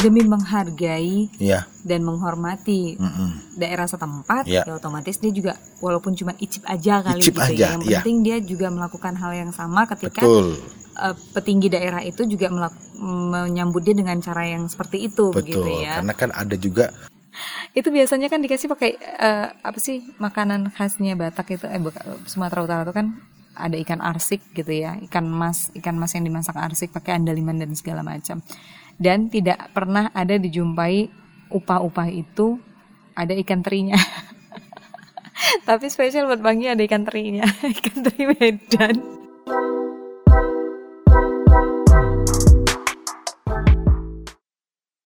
demi menghargai Iya. dan menghormati Mm-mm. daerah setempat Ya. ya otomatis dia juga walaupun cuma icip aja kali Icip gitu aja, ya yang ya. penting dia juga melakukan hal yang sama ketika Betul. eh, petinggi daerah itu juga menyambut dia dengan cara yang seperti itu begitu Betul. ya Karena kan ada juga itu biasanya kan dikasih pakai eh, apa sih makanan khasnya Batak itu eh Sumatera Utara itu kan ada ikan arsik gitu ya ikan mas ikan mas yang dimasak arsik pakai andaliman dan segala macam. Dan tidak pernah ada dijumpai upah-upah itu ada ikan terinya. Tapi spesial buat Bangi ada ikan terinya ikan teri Medan